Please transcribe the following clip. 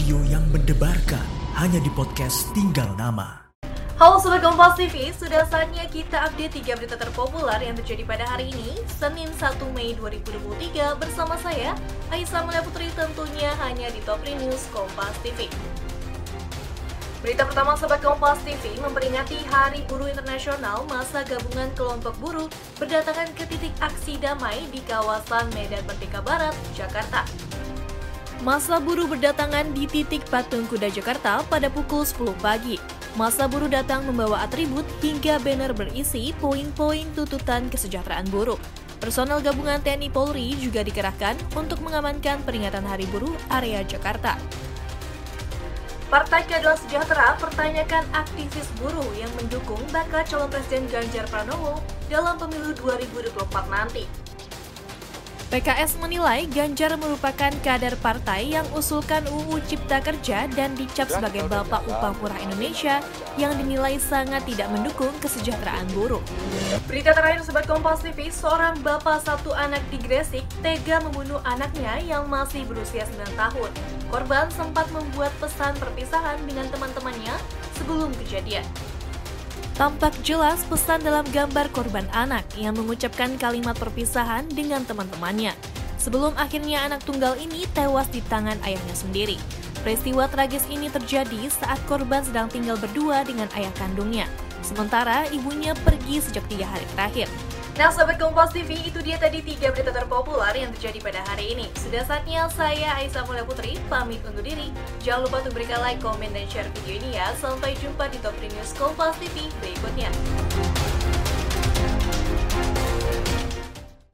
Audio yang mendebarkan hanya di podcast Tinggal Nama. Halo Sobat Kompas TV, sudah saatnya kita update 3 berita terpopuler yang terjadi pada hari ini, Senin 1 Mei 2023 bersama saya, Aisyah Mulia Putri tentunya hanya di Top 3 News Kompas TV. Berita pertama Sobat Kompas TV memperingati Hari Buruh Internasional masa gabungan kelompok buruh berdatangan ke titik aksi damai di kawasan Medan Merdeka Barat, Jakarta. Masa buruh berdatangan di titik Patung Kuda Jakarta pada pukul 10 pagi. Masa buruh datang membawa atribut hingga banner berisi poin-poin tuntutan kesejahteraan buruh. Personel gabungan TNI Polri juga dikerahkan untuk mengamankan peringatan Hari Buruh area Jakarta. Partai Keadilan Sejahtera pertanyakan aktivis buruh yang mendukung bakal calon Presiden Ganjar Pranowo dalam pemilu 2024 nanti. PKS menilai Ganjar merupakan kader partai yang usulkan UU Cipta Kerja dan dicap sebagai Bapak Upah Murah Indonesia yang dinilai sangat tidak mendukung kesejahteraan buruh. Berita terakhir Sobat Kompas TV, seorang bapak satu anak di Gresik tega membunuh anaknya yang masih berusia 9 tahun. Korban sempat membuat pesan perpisahan dengan teman-temannya sebelum kejadian. Tampak jelas pesan dalam gambar korban anak yang mengucapkan kalimat perpisahan dengan teman-temannya. Sebelum akhirnya anak tunggal ini tewas di tangan ayahnya sendiri. Peristiwa tragis ini terjadi saat korban sedang tinggal berdua dengan ayah kandungnya. Sementara ibunya pergi sejak tiga hari terakhir. Nah, Sobat Kompas TV, itu dia tadi tiga berita terpopuler yang terjadi pada hari ini. Sudah saatnya saya, Aisyah Mulia Putri, pamit undur diri. Jangan lupa untuk berikan like, komen, dan share video ini ya. Sampai jumpa di Top 3 News Kompas TV berikutnya.